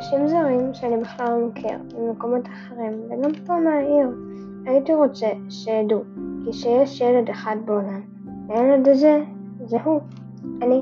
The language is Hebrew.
אנשים זרים שאני בכלל לא מכיר, ממקומות אחרים, וגם פה מהעיר. הייתי רוצה שידעו, כי שיש ילד אחד בעולם. הילד הזה זה הוא, אני.